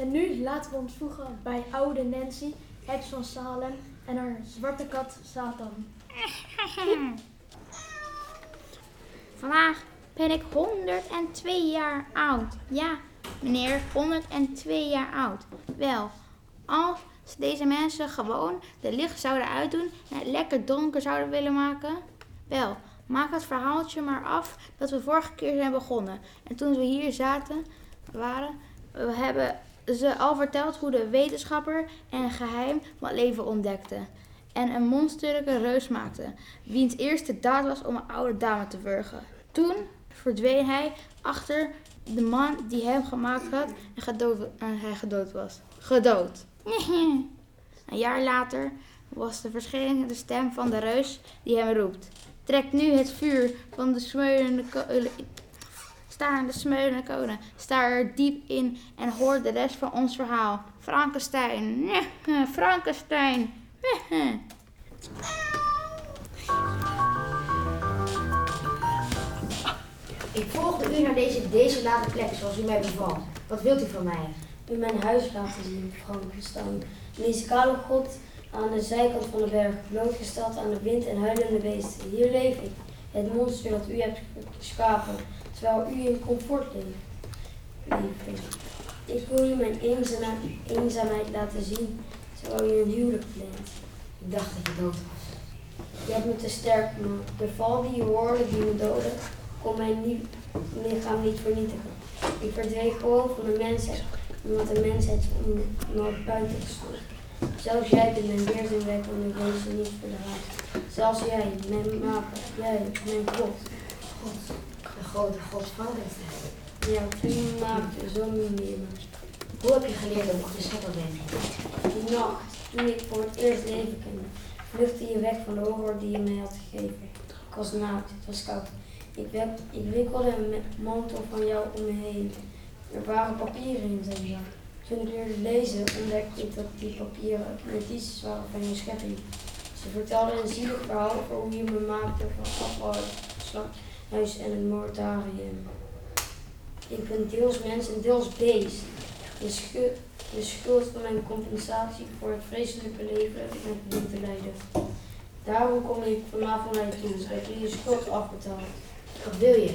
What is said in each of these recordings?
En nu laten we ons voegen bij oude Nancy, heks van Salem en haar zwarte kat Satan. Vandaag ben ik 102 jaar oud. Ja, meneer, 102 jaar oud. Wel, als deze mensen gewoon de licht zouden uitdoen en het lekker donker zouden willen maken. Wel, maak het verhaaltje maar af dat we vorige keer zijn begonnen. En toen we hier zaten, waren, we hebben ze al verteld hoe de wetenschapper een geheim van leven ontdekte. En een monsterlijke reus maakte, wiens eerste daad was om een oude dame te wurgen. Toen verdween hij achter de man die hem gemaakt had en, gedood, en hij gedood was. Gedood. Een jaar later was de verschijning de stem van de reus die hem roept. Trek nu het vuur van de smeulende Sta in de smeulende kolen. Sta er diep in en hoor de rest van ons verhaal. Frankenstein. Frankenstein. Ik volgde u naar deze desolate plek zoals u mij beval. Wat wilt u van mij? U mijn huis laten zien, Frankenstein. Deze kale god aan de zijkant van de berg, blootgesteld aan de wind en huilende beesten. Hier leef ik, het monster dat u hebt geschapen, terwijl u in comfort leeft. Ik wil u mijn eenzame- eenzaamheid laten zien, terwijl u een huwelijk plant. Ik dacht dat je dood was. Je hebt me te sterk gemaakt. De val die je hoorde, die me doodde, kon mijn lichaam niet vernietigen. Ik verdreef gewoon van de mensheid, omdat de mensheid om naar buiten stond. Zelfs jij bent mijn weerzinwekkende. Zelfs jij, mijn maker, jij, mijn God. God, de grote god Frankenstein. Ja, me maakte, zo noemde je me. Hoe heb je geleerd dat ik geschilderd ben? Die nacht, toen ik voor het eerst leven kende, vluchtte je weg van de horror die je mij had gegeven. Ik was naakt, het was koud. Ik, wikkelde een mantel van jou om me heen. Er waren papieren in zijn zak. Toen ik leerde lezen, ontdekte ik dat die papieren notities waren van je schepping. Ze vertelden een zielig verhaal over hoe je me maakte van afval, het slachthuis en het mortarium. Ik ben deels mens en deels beest. De, schu- de schuld van mijn compensatie voor het vreselijke leven met me te leiden. Daarom kom ik vanavond naar je toe, dat je je schuld afbetaalt. Wat wil je?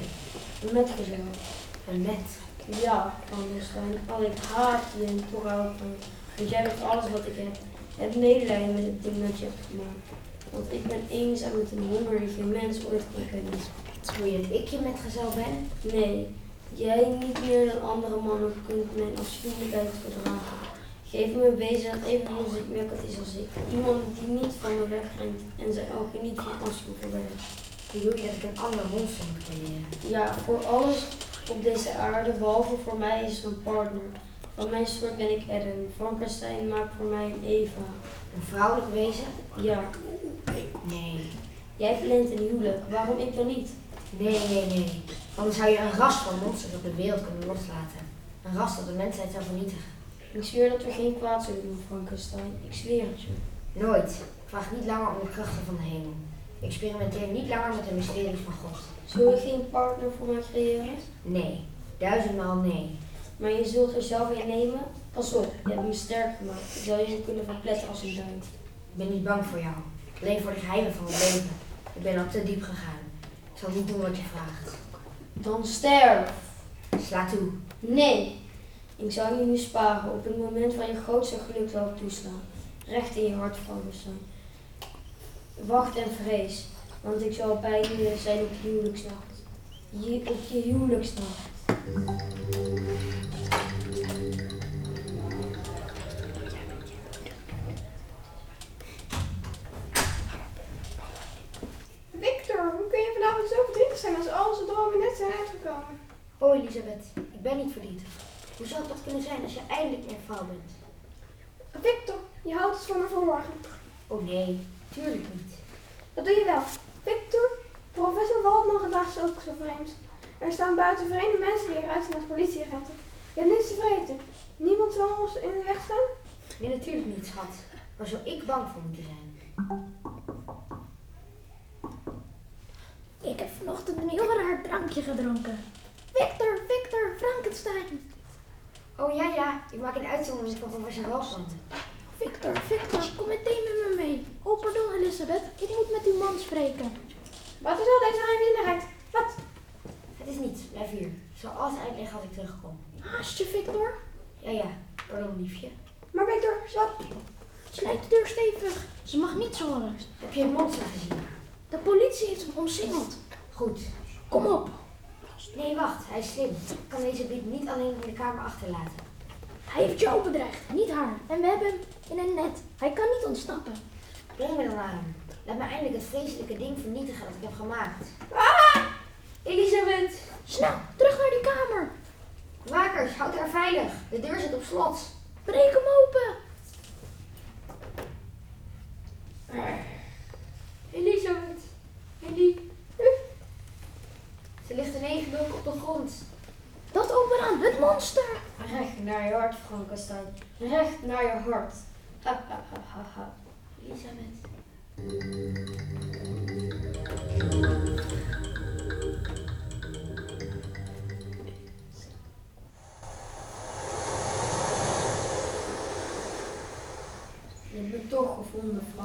Een metgezel. Een met. Ja, Frankenstein. Al ik haat je en toch hou ik van. Want jij bent alles wat ik heb. Heb medelijden met het ding dat je hebt gemaakt. Want ik ben eenzaam met een honger die geen mens ooit kan kennen. Je dat ik je metgezel ben? Nee, jij niet meer dan andere mannen kunt mijn afschuwelijkheid verdragen. Geef me een wezen dat even onzichtwekkend is als ik. Iemand die niet van me wegrent en zijn ogen niet van afschuw verbergt. Bedoel je dat ik een ander monster moet creëren? Ja, voor alles op deze aarde, behalve voor mij, is een partner. Van mijn soort ben ik Adam. Frankenstein maakt voor mij een Eva. Een vrouwelijk wezen? Ja, Nee. jij plant een huwelijk. Waarom ik dan niet? Nee, nee, nee. Anders zou je een ras van monsters op de wereld kunnen loslaten. Een ras dat de mensheid zou vernietigen. Ik zweer dat we geen kwaad zullen doen, Frankenstein. Ik zweer het je. Nooit. Ik vraag niet langer om de krachten van de hemel. Ik experimenteer niet langer met de mysteries van God. Zul je geen partner voor mij creëren? Nee. Duizendmaal nee. Maar je zult er zelf in nemen? Pas op, je hebt me sterk gemaakt. Ik zou je kunnen verpletten als een duim. Ik ben niet bang voor jou. Alleen voor de geheimen van het leven. Ik ben al te diep gegaan. Ik zal niet doen wat je vraagt. Dan sterf! Sla toe. Nee! Ik zou je nu sparen. Op het moment van je grootste geluk zal ik toeslaan. Recht in je hart, Frankenstein. Wacht en vrees, want ik zal bij je zijn op je huwelijksnacht. Je, op je huwelijksnacht. Victor, hoe kun je vanavond zo verdrietig zijn als al onze dromen net zijn uitgekomen? Oh Elisabeth, ik ben niet verdrietig. Hoe zou dat kunnen zijn als je eindelijk mijn vrouw bent? Victor, je houdt het voor me verborgen. Oh nee, tuurlijk niet. Dat doe je wel. Victor, professor Waldman gedraagt zich ook zo vreemd. Er staan buiten vreemde mensen die eruit zien als politieagenten. Je hebt niets te vreten. Niemand zal ons in de weg staan? Nee, natuurlijk niet, schat. Waar zou ik bang voor moeten zijn? Ik heb vanochtend een heel raar drankje gedronken. Victor, Victor, Frankenstein. Oh ja, ja, ik maak een uitzondering van professor Welstand. Victor, Victor, kom meteen met me mee. Oh, pardon Elisabeth, ik moet met uw man spreken. Wat is al deze geheimzinnigheid? Het is niets, blijf hier. Ik zal alles uitleggen als ik terugkom. Haast je, Victor. Ja, ja, pardon liefje. Maar Victor, wat? Sluit de deur stevig. Ze mag niets horen. Heb je het monster gezien? De politie heeft hem omsingeld. Goed. Kom op. Nee, wacht, hij is slim. Ik kan deze brief niet alleen in de kamer achterlaten. Hij heeft jou bedreigd, niet haar. En we hebben hem in een net. Hij kan niet ontsnappen. Breng me dan hem. Laat me eindelijk het vreselijke ding vernietigen dat ik heb gemaakt. Snel, terug naar die kamer. Wakers, houd haar veilig. De deur zit op slot. Breek hem open. Elisabeth! Elie! Ze ligt in één gebulk op de grond. Dat ook aan, het monster. Recht naar je hart, Frankenstein. Recht naar je hart. Ha ha ha ha ha. Elisabeth.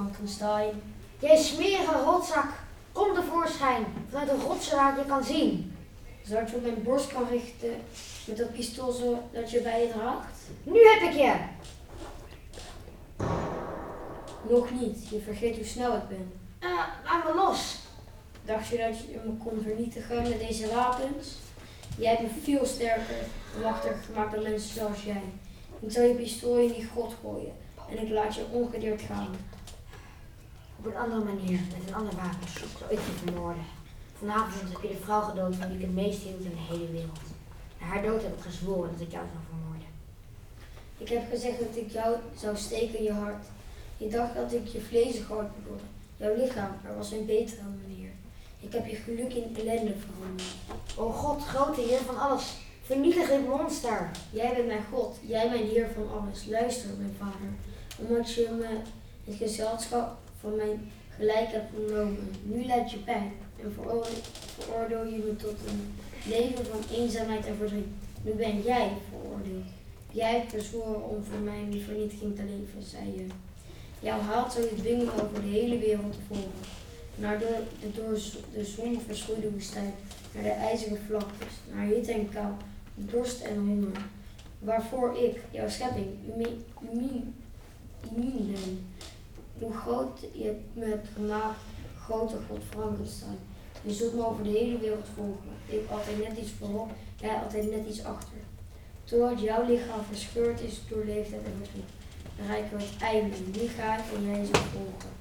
Frankenstein. Jij smerige rotzak. Kom tevoorschijn. Vanuit waar ik je kan zien. Zou ik je op mijn borst kan richten met dat pistool zo dat je bij je draagt? Nu heb ik je. Nog niet. Je vergeet hoe snel ik ben. Eh, laat me los. Dacht je dat je me kon vernietigen met deze wapens? Jij bent veel sterker en machtiger gemaakt dan mensen zoals jij. Ik zal je pistool in die grot gooien en ik laat je ongedeerd gaan. Op een andere manier, met een ander wapen, zal ik je vermoorden. Vanavond heb je de vrouw gedood van wie ik het meest hield in de hele wereld. Na haar dood heb ik gezworen dat ik jou zou vermoorden. Ik heb gezegd dat ik jou zou steken in je hart. Je dacht dat ik je vleesig hart bedoelde. Jouw lichaam, er was een betere manier. Ik heb je geluk in ellende veranderd. O God, grote Heer van alles, vernietig dit monster. Jij bent mijn God, jij mijn Heer van alles. Luister, mijn vader, omdat je me het gezelschap van mijn gelijk hebt genomen. Nu laat je pijn en veroordeel, je me tot een leven van eenzaamheid en verdriet. Nu ben jij veroordeeld. Jij hebt om voor mij in vernietiging te leven, zei je. Jouw haat zou je dwingen over de hele wereld te volgen. Naar de, de door de zon verschroeide woestijn, naar de ijzeren vlaktes, naar hitte en kou, dorst en honger. Waarvoor ik, jouw schepping, immu- immu- immuun ben. Hoe groot je me hebt gemaakt, grote God Frankenstein. Je zult me over de hele wereld volgen. Ik altijd net iets voorop, jij altijd net iets achter. Totdat jouw lichaam verscheurd is door leeftijd en verdriet. Bereiken we het einde. Nu ga ik en jij zal volgen.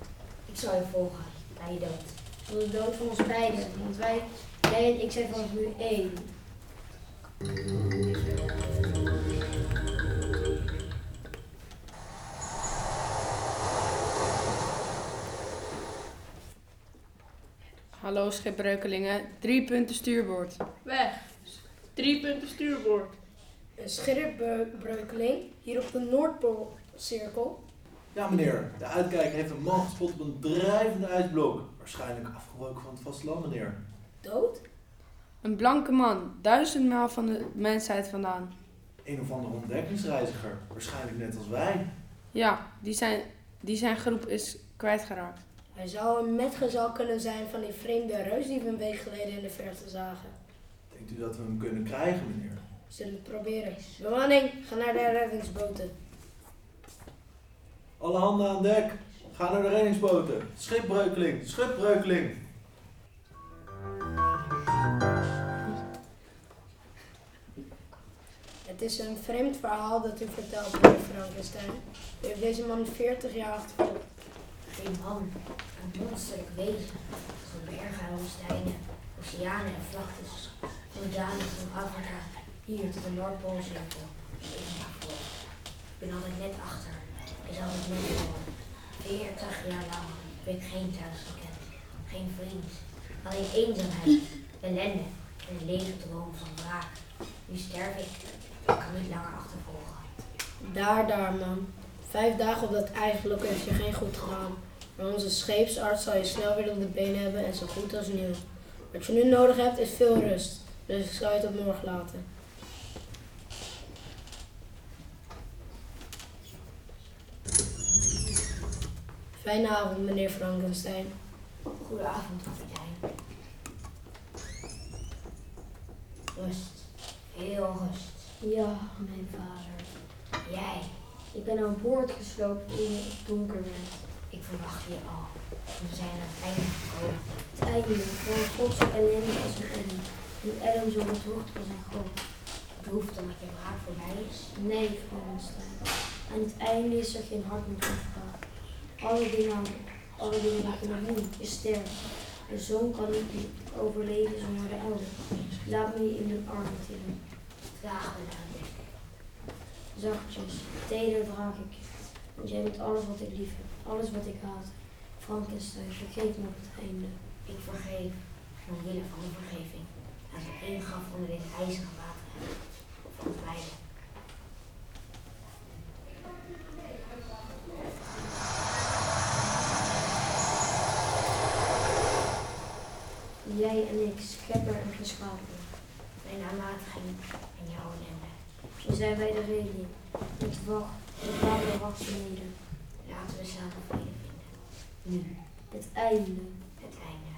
Ik zal je volgen, naar je dood. Tot de dood van ons beiden. Want wij, jij en ik zijn vanaf nu één. Hallo schipbreukelingen, drie punten stuurboord. Weg. Drie punten stuurboord. Een schipbreukeling hier op de Noordpoolcirkel. Ja meneer, de uitkijker heeft een man gespot op een drijvende ijsblok. Waarschijnlijk afgebroken van het vasteland meneer. Dood? Een blanke man, duizend mijl van de mensheid vandaan. Een of andere ontdekkingsreiziger. Waarschijnlijk net als wij. Ja, die zijn, die zijn groep is kwijtgeraakt. Hij zou een metgezel kunnen zijn van die vreemde reus die we een week geleden in de verte zagen. Denkt u dat we hem kunnen krijgen meneer? We zullen het proberen. Bemanning, ga naar de reddingsboten. Alle handen aan dek. Ga naar de reddingsboten. Schipbreukeling, schipbreukeling. Het is een vreemd verhaal dat u vertelt, meneer Frankenstein. U heeft deze man 40 jaar achtervolgd. Geen man, een monsterlijk wezen. Van bergen en woestijnen, oceanen en vlaktes. Dagen van Afrika, hier tot de Noordpoolcirkel. Ik ben. Ik altijd net achter. Is altijd net voor. 40 jaar lang heb ik geen thuis gekend. Geen vriend. Alleen eenzaamheid, ellende en een lege droom van wraak. Nu sterf ik. Ik kan niet langer achtervolgen. Daar, daar, man. Vijf dagen op dat ijsblok heeft je geen goed gedaan. Maar onze scheepsarts zal je snel weer op de benen hebben en zo goed als nieuw. Wat je nu nodig hebt is veel rust, dus ik zal je op morgen laten. Fijne avond, meneer Frankenstein. Goedenavond, jij. Rust. Heel rust. Ja, mijn vader. Jij. Ik ben aan boord geslopen toen het donker werd ik verwacht je al. We zijn aan het einde gekomen. Het einde van God zo ellendig als een Adam. En Adam zo bedroefd was en groot. Behoeft omdat je wraak voorbij is. Nee, Frankenstein. Aan het einde is er geen hart meer overgegaan. Alle dingen, alle dingen die kunnen doen, is sterven. Een zoon kan niet overleven zonder de ouder. Laat me je in de armen tillen. Draag me naar de weg. Zachtjes, teder draag ik je. Want jij bent alles wat ik lief heb, alles wat ik haat. Frankenstein, vergeet me op het einde. Ik vergeef, omwille van de vergeving. Als er één graf onder dit ijzeren water. Van het lijden. Jij en ik, schepper en geschapen. Mijn aanmatiging en jouw ellende. Zo zijn wij de regeling. Het wacht, het water wacht beneden. Laten we samen vrede vinden. Nu, Het einde. het einde.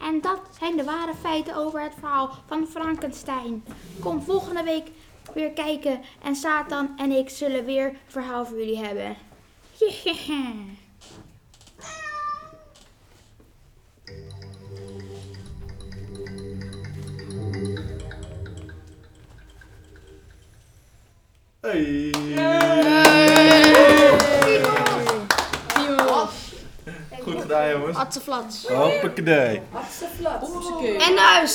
En dat zijn de ware feiten over het verhaal van Frankenstein. Kom volgende week weer kijken en Satan en ik zullen weer een verhaal voor jullie hebben. Hey. Goed gedaan jongens. Atse flats. Hoppakee. Keer. En naar huis.